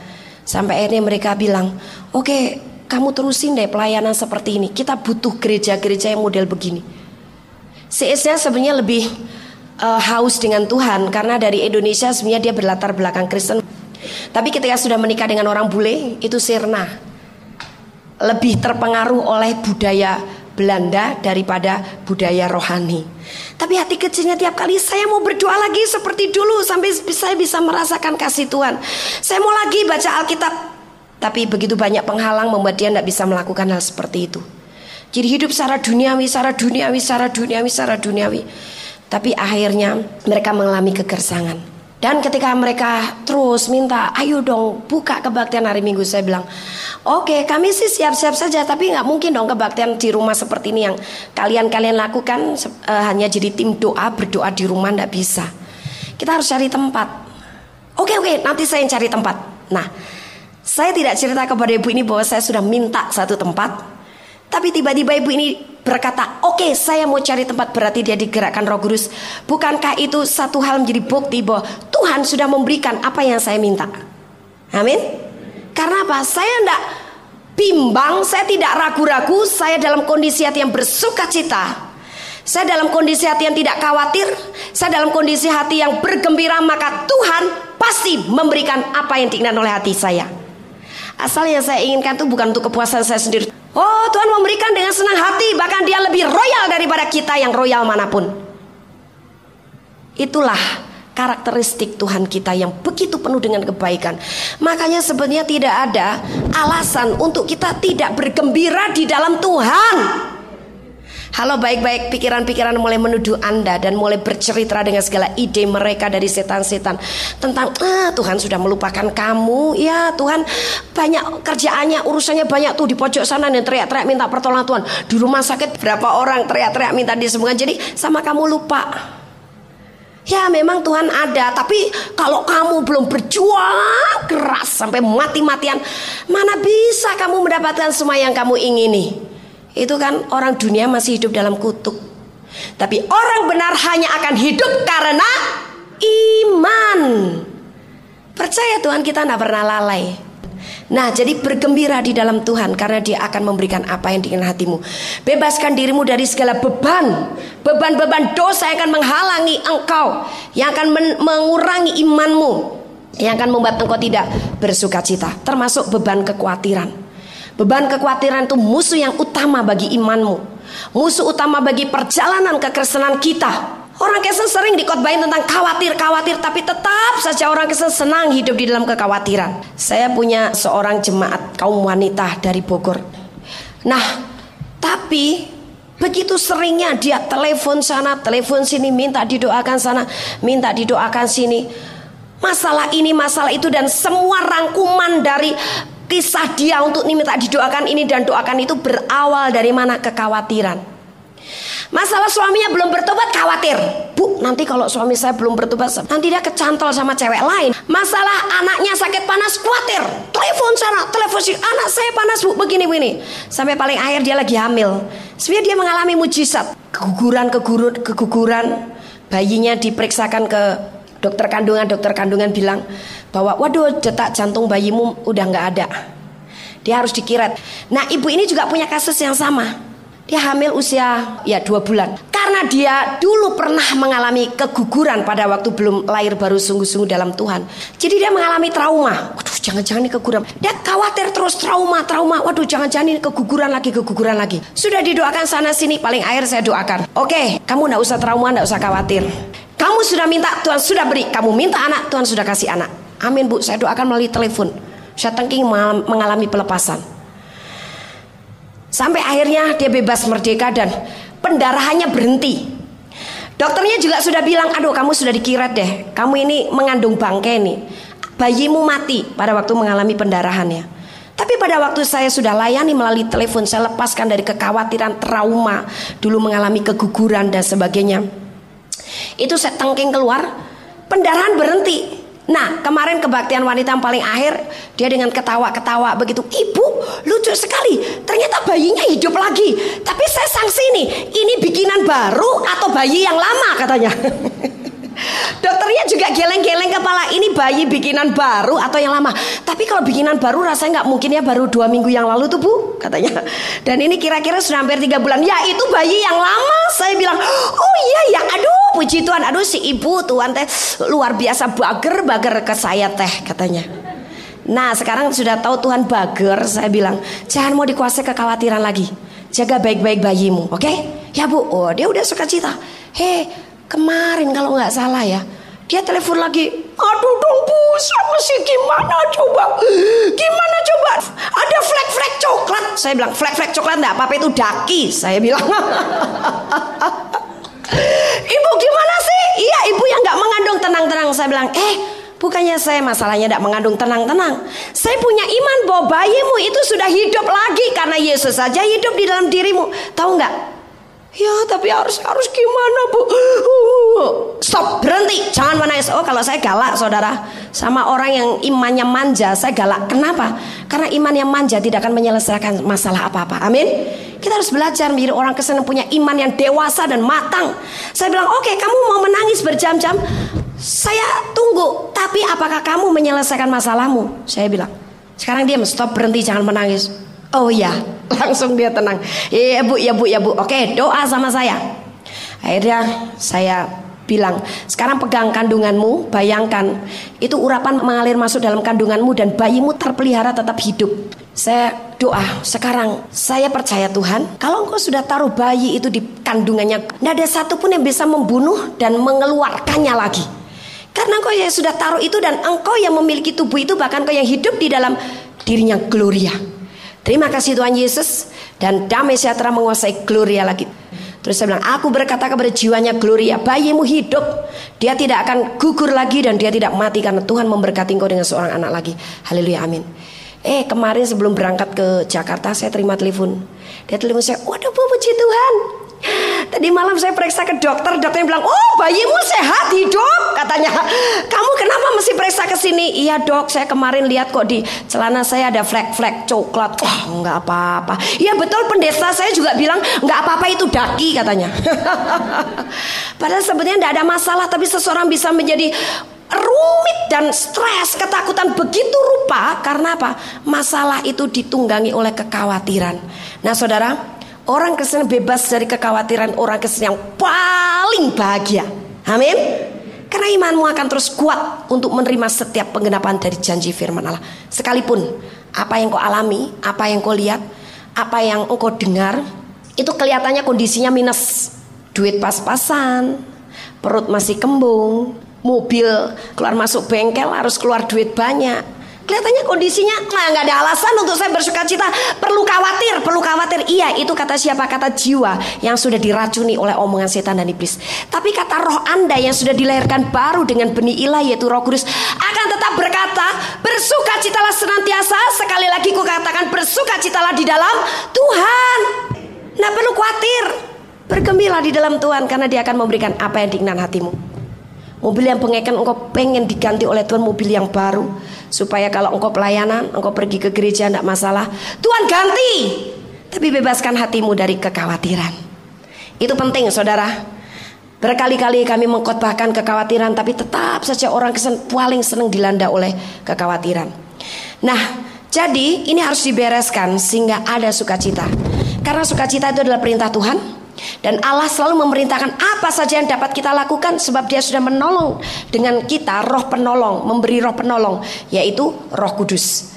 Sampai akhirnya mereka bilang, oke okay, kamu terusin deh pelayanan seperti ini. Kita butuh gereja-gereja yang model begini. CS-nya sebenarnya lebih uh, haus dengan Tuhan karena dari Indonesia sebenarnya dia berlatar belakang Kristen. Tapi ketika sudah menikah dengan orang bule itu sirna. Lebih terpengaruh oleh budaya Belanda daripada budaya rohani. Tapi hati kecilnya tiap kali saya mau berdoa lagi seperti dulu sampai saya bisa merasakan kasih Tuhan. Saya mau lagi baca Alkitab. Tapi begitu banyak penghalang membuat dia tidak bisa melakukan hal seperti itu. Jadi hidup secara duniawi, secara duniawi, secara duniawi, secara duniawi. Tapi akhirnya mereka mengalami kegersangan. Dan ketika mereka terus minta, ayo dong buka kebaktian hari Minggu, saya bilang, oke okay, kami sih siap-siap saja, tapi nggak mungkin dong kebaktian di rumah seperti ini yang kalian-kalian lakukan uh, hanya jadi tim doa berdoa di rumah nggak bisa. Kita harus cari tempat. Oke okay, oke, okay, nanti saya yang cari tempat. Nah, saya tidak cerita kepada ibu ini bahwa saya sudah minta satu tempat, tapi tiba-tiba ibu ini berkata, oke okay, saya mau cari tempat berarti dia digerakkan roh kudus. Bukankah itu satu hal menjadi bukti bahwa Tuhan sudah memberikan apa yang saya minta. Amin. Karena apa? Saya tidak bimbang, saya tidak ragu-ragu, saya dalam kondisi hati yang bersuka cita. Saya dalam kondisi hati yang tidak khawatir, saya dalam kondisi hati yang bergembira, maka Tuhan pasti memberikan apa yang diinginkan oleh hati saya. Asal yang saya inginkan itu bukan untuk kepuasan saya sendiri, Oh Tuhan memberikan dengan senang hati Bahkan dia lebih royal daripada kita yang royal mana pun. Itulah karakteristik Tuhan kita yang begitu penuh dengan kebaikan. Makanya sebenarnya tidak ada alasan untuk kita tidak bergembira di dalam Tuhan Halo baik-baik pikiran-pikiran mulai menuduh Anda dan mulai bercerita dengan segala ide mereka dari setan-setan tentang ah Tuhan sudah melupakan kamu. Ya Tuhan banyak kerjaannya urusannya banyak tuh di pojok sana dan teriak-teriak minta pertolongan Tuhan. Di rumah sakit berapa orang teriak-teriak minta disembuhkan jadi sama kamu lupa. Ya memang Tuhan ada Tapi kalau kamu belum berjuang keras Sampai mati-matian Mana bisa kamu mendapatkan semua yang kamu ingini itu kan orang dunia masih hidup dalam kutuk. Tapi orang benar hanya akan hidup karena iman. Percaya Tuhan kita tidak pernah lalai. Nah, jadi bergembira di dalam Tuhan karena Dia akan memberikan apa yang diinginkan hatimu. Bebaskan dirimu dari segala beban, beban-beban dosa yang akan menghalangi engkau, yang akan men mengurangi imanmu, yang akan membuat engkau tidak bersuka cita, termasuk beban kekhawatiran. Beban kekhawatiran itu musuh yang utama bagi imanmu. Musuh utama bagi perjalanan kekristenan kita. Orang Kristen sering dikotbahin tentang khawatir-khawatir tapi tetap saja orang Kristen senang hidup di dalam kekhawatiran. Saya punya seorang jemaat kaum wanita dari Bogor. Nah, tapi begitu seringnya dia telepon sana, telepon sini, minta didoakan sana, minta didoakan sini. Masalah ini, masalah itu dan semua rangkuman dari Kisah dia untuk minta didoakan ini dan doakan itu berawal dari mana kekhawatiran. Masalah suaminya belum bertobat khawatir. Bu, nanti kalau suami saya belum bertobat, nanti dia kecantol sama cewek lain. Masalah anaknya sakit panas khawatir. Telepon sana, telepon sini. Anak saya panas bu, begini-begini. Sampai paling akhir dia lagi hamil. Sebenarnya dia mengalami mujizat. Keguguran, keguguran, keguguran. Bayinya diperiksakan ke dokter kandungan dokter kandungan bilang bahwa waduh detak jantung bayimu udah nggak ada dia harus dikiret nah ibu ini juga punya kasus yang sama dia hamil usia ya dua bulan karena dia dulu pernah mengalami keguguran pada waktu belum lahir baru sungguh-sungguh dalam Tuhan. Jadi dia mengalami trauma. Waduh, jangan-jangan ini keguguran. Dia khawatir terus trauma, trauma. Waduh, jangan-jangan ini keguguran lagi, keguguran lagi. Sudah didoakan sana sini, paling akhir saya doakan. Oke, kamu nggak usah trauma, nggak usah khawatir. Kamu sudah minta, Tuhan sudah beri. Kamu minta anak, Tuhan sudah kasih anak. Amin bu, saya doakan melalui telepon. Saya tengking mengalami pelepasan. Sampai akhirnya dia bebas merdeka dan pendarahannya berhenti. Dokternya juga sudah bilang, aduh kamu sudah dikirat deh. Kamu ini mengandung bangke nih. Bayimu mati pada waktu mengalami pendarahannya. Tapi pada waktu saya sudah layani melalui telepon, saya lepaskan dari kekhawatiran trauma, dulu mengalami keguguran dan sebagainya. Itu saya tengking keluar, pendarahan berhenti. Nah, kemarin kebaktian wanita yang paling akhir, dia dengan ketawa-ketawa begitu, "Ibu, lucu sekali. Ternyata bayinya hidup lagi. Tapi saya sanksi nih, ini bikinan baru atau bayi yang lama?" katanya. <laughs> Dokternya juga geleng-geleng kepala ini bayi bikinan baru atau yang lama. Tapi kalau bikinan baru rasanya nggak mungkin ya baru dua minggu yang lalu tuh bu katanya. Dan ini kira-kira sudah hampir tiga bulan. Ya itu bayi yang lama. Saya bilang oh iya ya aduh puji Tuhan aduh si ibu Tuhan teh luar biasa bager bager ke saya teh katanya. Nah sekarang sudah tahu Tuhan bager saya bilang jangan mau dikuasai kekhawatiran lagi. Jaga baik-baik bayimu oke? Okay? Ya bu oh dia udah suka cita. Hei Kemarin kalau nggak salah ya, dia telepon lagi. Aduh dong bu, saya mesti gimana coba? Gimana coba? Ada flek-flek coklat. Saya bilang flek-flek coklat enggak apa-apa itu daki. Saya bilang. <laughs> ibu gimana sih? Iya ibu yang nggak mengandung tenang-tenang. Saya bilang, eh bukannya saya masalahnya tidak mengandung tenang-tenang. Saya punya iman bahwa bayimu itu sudah hidup lagi karena Yesus saja hidup di dalam dirimu. Tahu nggak? Ya tapi harus harus gimana bu? Stop berhenti jangan menangis. Oh kalau saya galak saudara sama orang yang imannya manja saya galak. Kenapa? Karena iman yang manja tidak akan menyelesaikan masalah apa-apa. Amin. Kita harus belajar menjadi orang ke sana punya iman yang dewasa dan matang. Saya bilang oke okay, kamu mau menangis berjam-jam. Saya tunggu. Tapi apakah kamu menyelesaikan masalahmu? Saya bilang. Sekarang dia stop berhenti jangan menangis. Oh ya, langsung dia tenang. Iya bu, ya bu, ya bu. Oke, doa sama saya. Akhirnya saya bilang, sekarang pegang kandunganmu, bayangkan itu urapan mengalir masuk dalam kandunganmu dan bayimu terpelihara tetap hidup. Saya doa, sekarang saya percaya Tuhan, kalau engkau sudah taruh bayi itu di kandungannya, tidak ada satupun yang bisa membunuh dan mengeluarkannya lagi. Karena engkau yang sudah taruh itu dan engkau yang memiliki tubuh itu bahkan engkau yang hidup di dalam dirinya Gloria. Terima kasih Tuhan Yesus dan damai sejahtera menguasai Gloria lagi. Terus saya bilang, aku berkata kepada jiwanya Gloria, bayimu hidup. Dia tidak akan gugur lagi dan dia tidak mati karena Tuhan memberkati engkau dengan seorang anak lagi. Haleluya, amin. Eh kemarin sebelum berangkat ke Jakarta saya terima telepon. Dia telepon saya, waduh puji Tuhan. Tadi malam saya periksa ke dokter, dokternya bilang, "Oh, bayimu sehat, hidup." Katanya, "Kamu kenapa mesti periksa ke sini?" "Iya, Dok, saya kemarin lihat kok di celana saya ada flek-flek coklat." Oh, enggak apa-apa. Iya, betul pendeta saya juga bilang, "Enggak apa-apa itu daki," katanya. <laughs> Padahal sebenarnya enggak ada masalah, tapi seseorang bisa menjadi rumit dan stres, ketakutan begitu rupa karena apa? Masalah itu ditunggangi oleh kekhawatiran. Nah, Saudara, Orang Kristen bebas dari kekhawatiran orang Kristen yang paling bahagia. Amin. Karena imanmu akan terus kuat untuk menerima setiap penggenapan dari janji firman Allah. Sekalipun apa yang kau alami, apa yang kau lihat, apa yang engkau dengar, itu kelihatannya kondisinya minus. Duit pas-pasan, perut masih kembung, mobil keluar masuk bengkel harus keluar duit banyak Kelihatannya kondisinya nah, ada alasan untuk saya bersuka cita. Perlu khawatir, perlu khawatir. Iya, itu kata siapa? Kata jiwa yang sudah diracuni oleh omongan setan dan iblis. Tapi kata roh Anda yang sudah dilahirkan baru dengan benih ilah yaitu Roh Kudus akan tetap berkata, bersuka citalah senantiasa. Sekali lagi ku katakan bersuka citalah di dalam Tuhan. Nah perlu khawatir. Bergembira di dalam Tuhan karena dia akan memberikan apa yang diinginkan hatimu. Mobil yang pengekan engkau pengen diganti oleh Tuhan mobil yang baru supaya kalau engkau pelayanan, engkau pergi ke gereja tidak masalah. Tuhan ganti, tapi bebaskan hatimu dari kekhawatiran. Itu penting, saudara. Berkali-kali kami mengkhotbahkan kekhawatiran, tapi tetap saja orang kesen paling senang dilanda oleh kekhawatiran. Nah, jadi ini harus dibereskan sehingga ada sukacita. Karena sukacita itu adalah perintah Tuhan. Dan Allah selalu memerintahkan apa saja yang dapat kita lakukan sebab dia sudah menolong dengan kita roh penolong, memberi roh penolong yaitu roh kudus.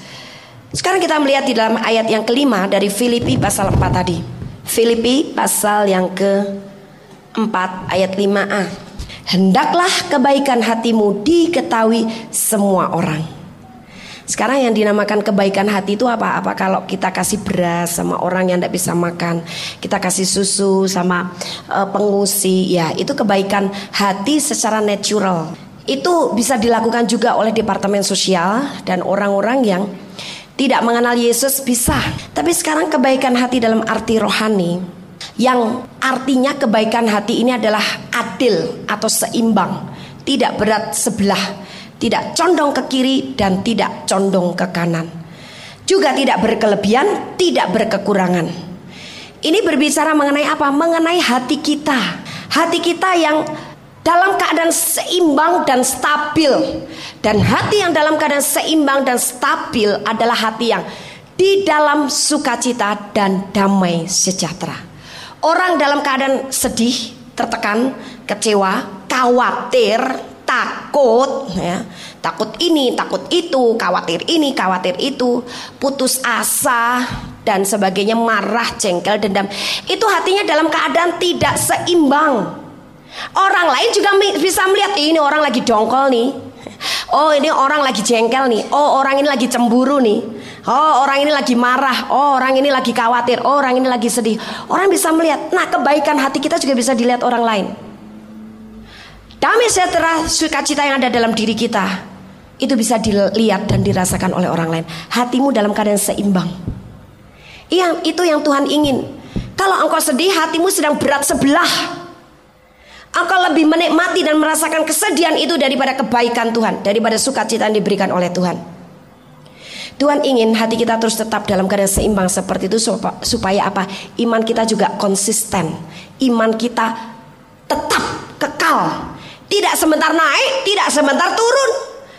Sekarang kita melihat di dalam ayat yang kelima dari Filipi pasal 4 tadi. Filipi pasal yang ke-4 ayat 5a. Hendaklah kebaikan hatimu diketahui semua orang. Sekarang yang dinamakan kebaikan hati itu apa? Apa kalau kita kasih beras sama orang yang tidak bisa makan, kita kasih susu sama uh, pengungsi, ya itu kebaikan hati secara natural. Itu bisa dilakukan juga oleh departemen sosial dan orang-orang yang tidak mengenal Yesus bisa. Tapi sekarang kebaikan hati dalam arti rohani yang artinya kebaikan hati ini adalah adil atau seimbang, tidak berat sebelah tidak condong ke kiri dan tidak condong ke kanan. Juga tidak berkelebihan, tidak berkekurangan. Ini berbicara mengenai apa? Mengenai hati kita. Hati kita yang dalam keadaan seimbang dan stabil. Dan hati yang dalam keadaan seimbang dan stabil adalah hati yang di dalam sukacita dan damai sejahtera. Orang dalam keadaan sedih, tertekan, kecewa, khawatir, takut ya. Takut ini takut itu khawatir ini khawatir itu. Putus asa dan sebagainya marah jengkel dendam. Itu hatinya dalam keadaan tidak seimbang. Orang lain juga bisa melihat ini orang lagi dongkol nih. Oh ini orang lagi jengkel nih. Oh orang ini lagi cemburu nih. Oh orang ini lagi marah. Oh orang ini lagi khawatir. Oh orang ini lagi sedih. Orang bisa melihat. Nah kebaikan hati kita juga bisa dilihat orang lain Damai sejahtera sukacita yang ada dalam diri kita itu bisa dilihat dan dirasakan oleh orang lain. Hatimu dalam keadaan seimbang. Iya, itu yang Tuhan ingin. Kalau engkau sedih, hatimu sedang berat sebelah. Engkau lebih menikmati dan merasakan kesedihan itu daripada kebaikan Tuhan, daripada sukacita yang diberikan oleh Tuhan. Tuhan ingin hati kita terus tetap dalam keadaan seimbang seperti itu supaya apa? Iman kita juga konsisten. Iman kita tetap kekal tidak sebentar naik, tidak sebentar turun.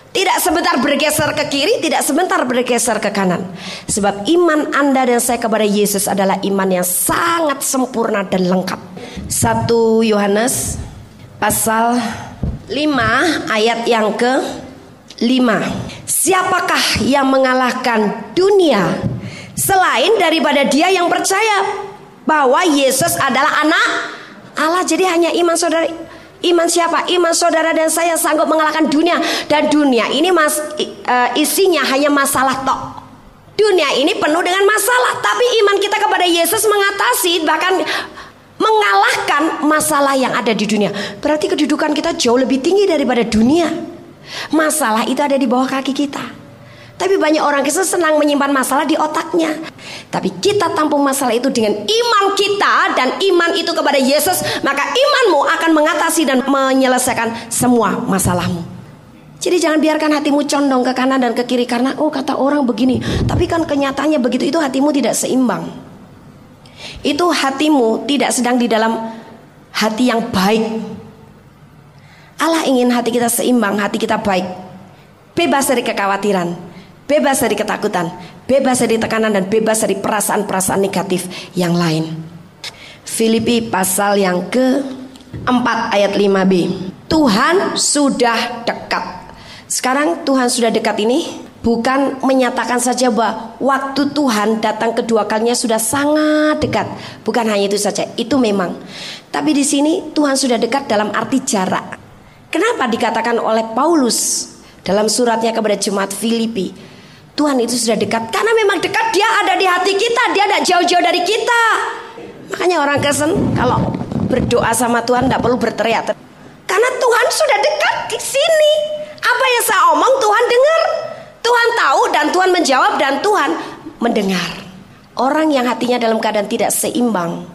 Tidak sebentar bergeser ke kiri, tidak sebentar bergeser ke kanan. Sebab iman Anda dan saya kepada Yesus adalah iman yang sangat sempurna dan lengkap. Satu Yohanes pasal 5 ayat yang ke 5. Siapakah yang mengalahkan dunia selain daripada dia yang percaya bahwa Yesus adalah anak Allah. Jadi hanya iman saudara Iman siapa? Iman saudara dan saya sanggup mengalahkan dunia dan dunia ini mas uh, isinya hanya masalah tok. Dunia ini penuh dengan masalah, tapi iman kita kepada Yesus mengatasi bahkan mengalahkan masalah yang ada di dunia. Berarti kedudukan kita jauh lebih tinggi daripada dunia. Masalah itu ada di bawah kaki kita. Tapi banyak orang Kristen senang menyimpan masalah di otaknya. Tapi kita tampung masalah itu dengan iman kita dan iman itu kepada Yesus, maka imanmu akan mengatasi dan menyelesaikan semua masalahmu. Jadi jangan biarkan hatimu condong ke kanan dan ke kiri karena oh kata orang begini, tapi kan kenyataannya begitu itu hatimu tidak seimbang. Itu hatimu tidak sedang di dalam hati yang baik. Allah ingin hati kita seimbang, hati kita baik. Bebas dari kekhawatiran, bebas dari ketakutan, bebas dari tekanan dan bebas dari perasaan-perasaan negatif yang lain. Filipi pasal yang ke 4 ayat 5b. Tuhan sudah dekat. Sekarang Tuhan sudah dekat ini bukan menyatakan saja bahwa waktu Tuhan datang kedua kalinya sudah sangat dekat. Bukan hanya itu saja, itu memang. Tapi di sini Tuhan sudah dekat dalam arti jarak. Kenapa dikatakan oleh Paulus dalam suratnya kepada jemaat Filipi Tuhan itu sudah dekat. Karena memang dekat dia ada di hati kita. Dia tidak jauh-jauh dari kita. Makanya orang Kristen kalau berdoa sama Tuhan tidak perlu berteriak. Karena Tuhan sudah dekat di sini. Apa yang saya omong Tuhan dengar. Tuhan tahu dan Tuhan menjawab dan Tuhan mendengar. Orang yang hatinya dalam keadaan tidak seimbang.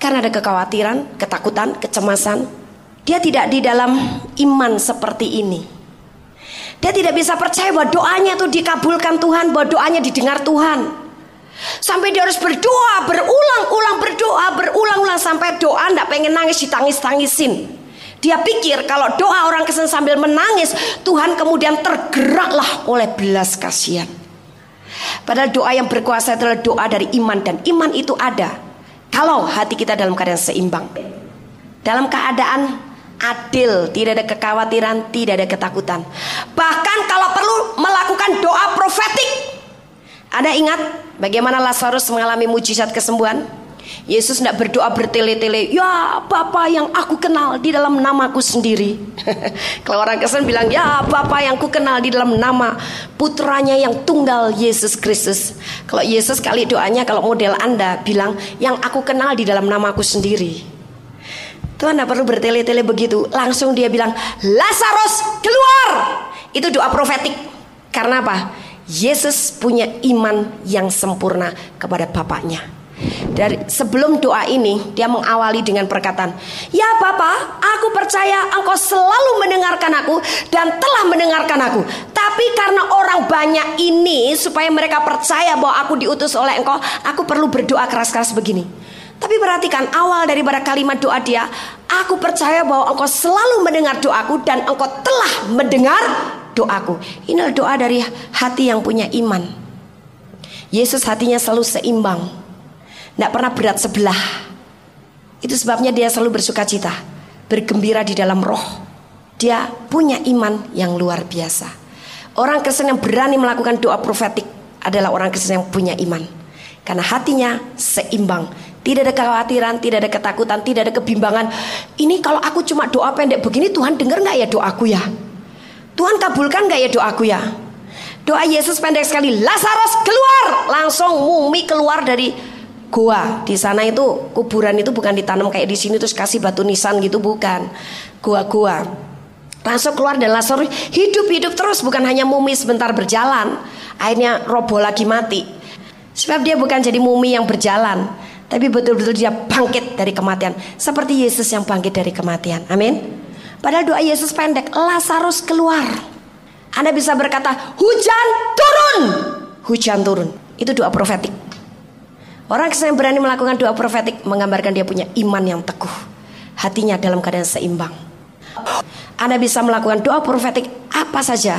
Karena ada kekhawatiran ketakutan kecemasan. Dia tidak di dalam iman seperti ini dia tidak bisa percaya bahwa doanya itu dikabulkan Tuhan, bahwa doanya didengar Tuhan. Sampai dia harus berdoa, berulang-ulang berdoa, berulang-ulang sampai doa tidak pengen nangis ditangis-tangisin. Dia pikir kalau doa orang kesen sambil menangis, Tuhan kemudian tergeraklah oleh belas kasihan. Padahal doa yang berkuasa adalah doa dari iman dan iman itu ada. Kalau hati kita dalam keadaan seimbang. Dalam keadaan adil, tidak ada kekhawatiran, tidak ada ketakutan. Bahkan kalau perlu melakukan doa profetik. Ada ingat bagaimana Lazarus mengalami mujizat kesembuhan? Yesus tidak berdoa bertele-tele, ya Bapa yang aku kenal di dalam namaku sendiri. <laughs> kalau orang Kristen bilang, ya Bapa yang ku kenal di dalam nama putranya yang tunggal Yesus Kristus. Kalau Yesus kali doanya kalau model Anda bilang, yang aku kenal di dalam namaku sendiri. Tuhan tidak perlu bertele-tele begitu. Langsung dia bilang, Lazarus keluar. Itu doa profetik. Karena apa? Yesus punya iman yang sempurna kepada Bapaknya. Dari sebelum doa ini dia mengawali dengan perkataan, "Ya Bapa, aku percaya Engkau selalu mendengarkan aku dan telah mendengarkan aku. Tapi karena orang banyak ini supaya mereka percaya bahwa aku diutus oleh Engkau, aku perlu berdoa keras-keras begini." Tapi perhatikan awal daripada kalimat doa dia, "Aku percaya bahwa Engkau selalu mendengar doaku dan Engkau telah mendengar doaku." Inilah doa dari hati yang punya iman. Yesus hatinya selalu seimbang tidak pernah berat sebelah. Itu sebabnya dia selalu bersuka cita, bergembira di dalam roh. Dia punya iman yang luar biasa. Orang Kristen yang berani melakukan doa profetik adalah orang Kristen yang punya iman. Karena hatinya seimbang. Tidak ada kekhawatiran, tidak ada ketakutan, tidak ada kebimbangan. Ini kalau aku cuma doa pendek begini, Tuhan dengar nggak ya doaku ya? Tuhan kabulkan nggak ya doaku ya? Doa Yesus pendek sekali. Lazarus keluar, langsung mumi keluar dari Gua di sana itu kuburan itu bukan ditanam kayak di sini terus kasih batu nisan gitu bukan. Gua-gua. Langsung keluar dan langsung hidup-hidup terus bukan hanya mumi sebentar berjalan. Akhirnya roboh lagi mati. Sebab dia bukan jadi mumi yang berjalan, tapi betul-betul dia bangkit dari kematian seperti Yesus yang bangkit dari kematian. Amin. Padahal doa Yesus pendek, Lazarus keluar. Anda bisa berkata, hujan turun. Hujan turun. Itu doa profetik. Orang yang berani melakukan doa profetik menggambarkan dia punya iman yang teguh. Hatinya dalam keadaan seimbang. Anda bisa melakukan doa profetik apa saja.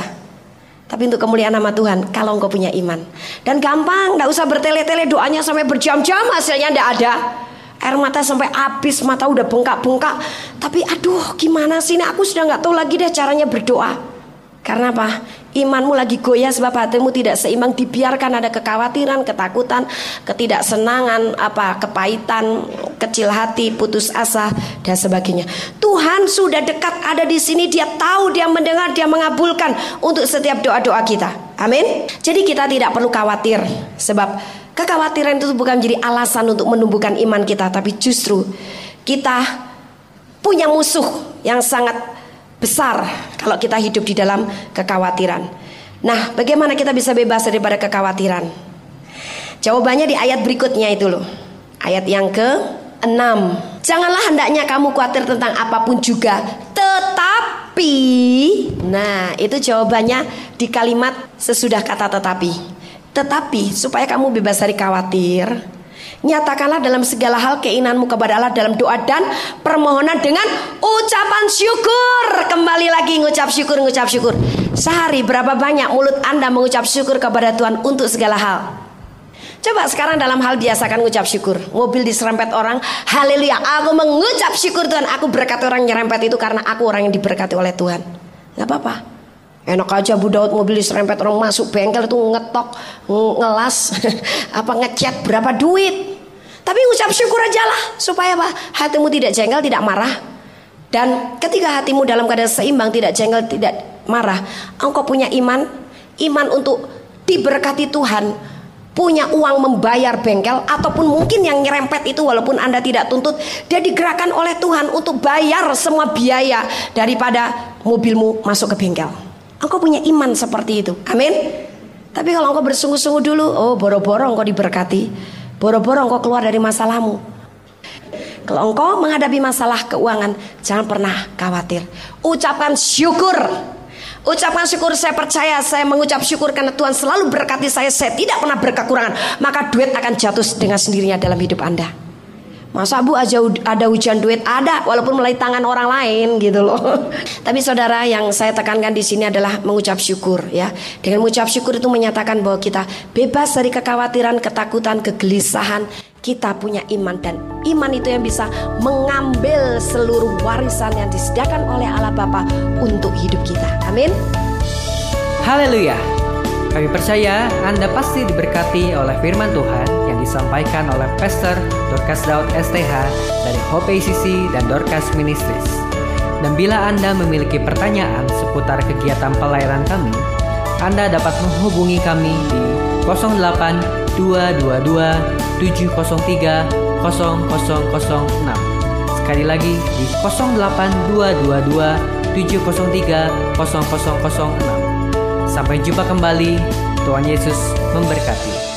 Tapi untuk kemuliaan nama Tuhan kalau engkau punya iman. Dan gampang, tidak usah bertele-tele doanya sampai berjam-jam hasilnya tidak ada. Air mata sampai habis, mata udah bengkak-bengkak. Tapi aduh gimana sih ini aku sudah nggak tahu lagi deh caranya berdoa. Karena apa? imanmu lagi goyah sebab hatimu tidak seimbang dibiarkan ada kekhawatiran, ketakutan, ketidaksenangan, apa kepahitan, kecil hati, putus asa dan sebagainya. Tuhan sudah dekat ada di sini, dia tahu, dia mendengar, dia mengabulkan untuk setiap doa-doa kita. Amin. Jadi kita tidak perlu khawatir sebab kekhawatiran itu bukan menjadi alasan untuk menumbuhkan iman kita, tapi justru kita punya musuh yang sangat besar kalau kita hidup di dalam kekhawatiran. Nah, bagaimana kita bisa bebas daripada kekhawatiran? Jawabannya di ayat berikutnya itu loh. Ayat yang ke-6. Janganlah hendaknya kamu khawatir tentang apa pun juga, tetapi nah, itu jawabannya di kalimat sesudah kata tetapi. Tetapi supaya kamu bebas dari khawatir, Nyatakanlah dalam segala hal keinginanmu kepada Allah dalam doa dan permohonan dengan ucapan syukur. Kembali lagi ngucap syukur, ngucap syukur. Sehari berapa banyak mulut Anda mengucap syukur kepada Tuhan untuk segala hal? Coba sekarang dalam hal biasakan ngucap syukur. Mobil diserempet orang, haleluya. Aku mengucap syukur Tuhan. Aku berkati orang nyerempet itu karena aku orang yang diberkati oleh Tuhan. Gak apa-apa. Enak aja Bu Daud mobil diserempet orang masuk bengkel itu ngetok, ngelas, <laughs> apa ngecat berapa duit. Tapi ucap syukur aja lah supaya apa? Hatimu tidak jengkel, tidak marah. Dan ketika hatimu dalam keadaan seimbang, tidak jengkel, tidak marah, engkau punya iman, iman untuk diberkati Tuhan, punya uang membayar bengkel ataupun mungkin yang nyerempet itu walaupun Anda tidak tuntut, dia digerakkan oleh Tuhan untuk bayar semua biaya daripada mobilmu masuk ke bengkel. Engkau punya iman seperti itu. Amin. Tapi kalau engkau bersungguh-sungguh dulu, oh boro-boro engkau diberkati. Boro-boro engkau keluar dari masalahmu. Kalau engkau menghadapi masalah keuangan, jangan pernah khawatir. Ucapkan syukur. Ucapkan syukur, saya percaya, saya mengucap syukur karena Tuhan selalu berkati saya, saya tidak pernah berkekurangan. Maka duit akan jatuh dengan sendirinya dalam hidup Anda. Masa bu aja ada hujan duit ada walaupun melalui tangan orang lain gitu loh. <laughs> Tapi saudara yang saya tekankan di sini adalah mengucap syukur ya. Dengan mengucap syukur itu menyatakan bahwa kita bebas dari kekhawatiran, ketakutan, kegelisahan. Kita punya iman dan iman itu yang bisa mengambil seluruh warisan yang disediakan oleh Allah Bapa untuk hidup kita. Amin. Haleluya. Kami percaya Anda pasti diberkati oleh firman Tuhan disampaikan oleh Pastor Dorcas Daud STH dari Hope ACC dan Dorcas Ministries. Dan bila Anda memiliki pertanyaan seputar kegiatan pelayanan kami, Anda dapat menghubungi kami di 08 222 703 0006. Sekali lagi di 08 222 703 0006. Sampai jumpa kembali. Tuhan Yesus memberkati.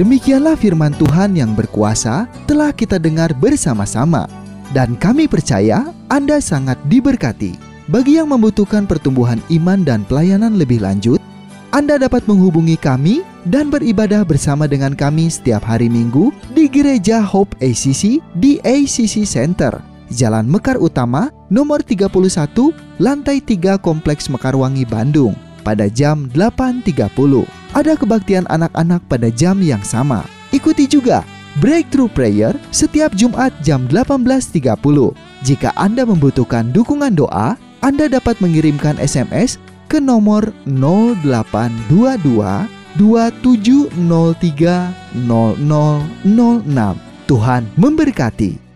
Demikianlah firman Tuhan yang berkuasa telah kita dengar bersama-sama. Dan kami percaya Anda sangat diberkati. Bagi yang membutuhkan pertumbuhan iman dan pelayanan lebih lanjut, Anda dapat menghubungi kami dan beribadah bersama dengan kami setiap hari Minggu di Gereja Hope ACC di ACC Center, Jalan Mekar Utama, nomor 31, lantai 3 Kompleks Mekarwangi, Bandung, pada jam 8.30. Ada kebaktian anak-anak pada jam yang sama. Ikuti juga Breakthrough Prayer setiap Jumat jam 18.30. Jika Anda membutuhkan dukungan doa, Anda dapat mengirimkan SMS ke nomor 0822 2703 0006. Tuhan memberkati.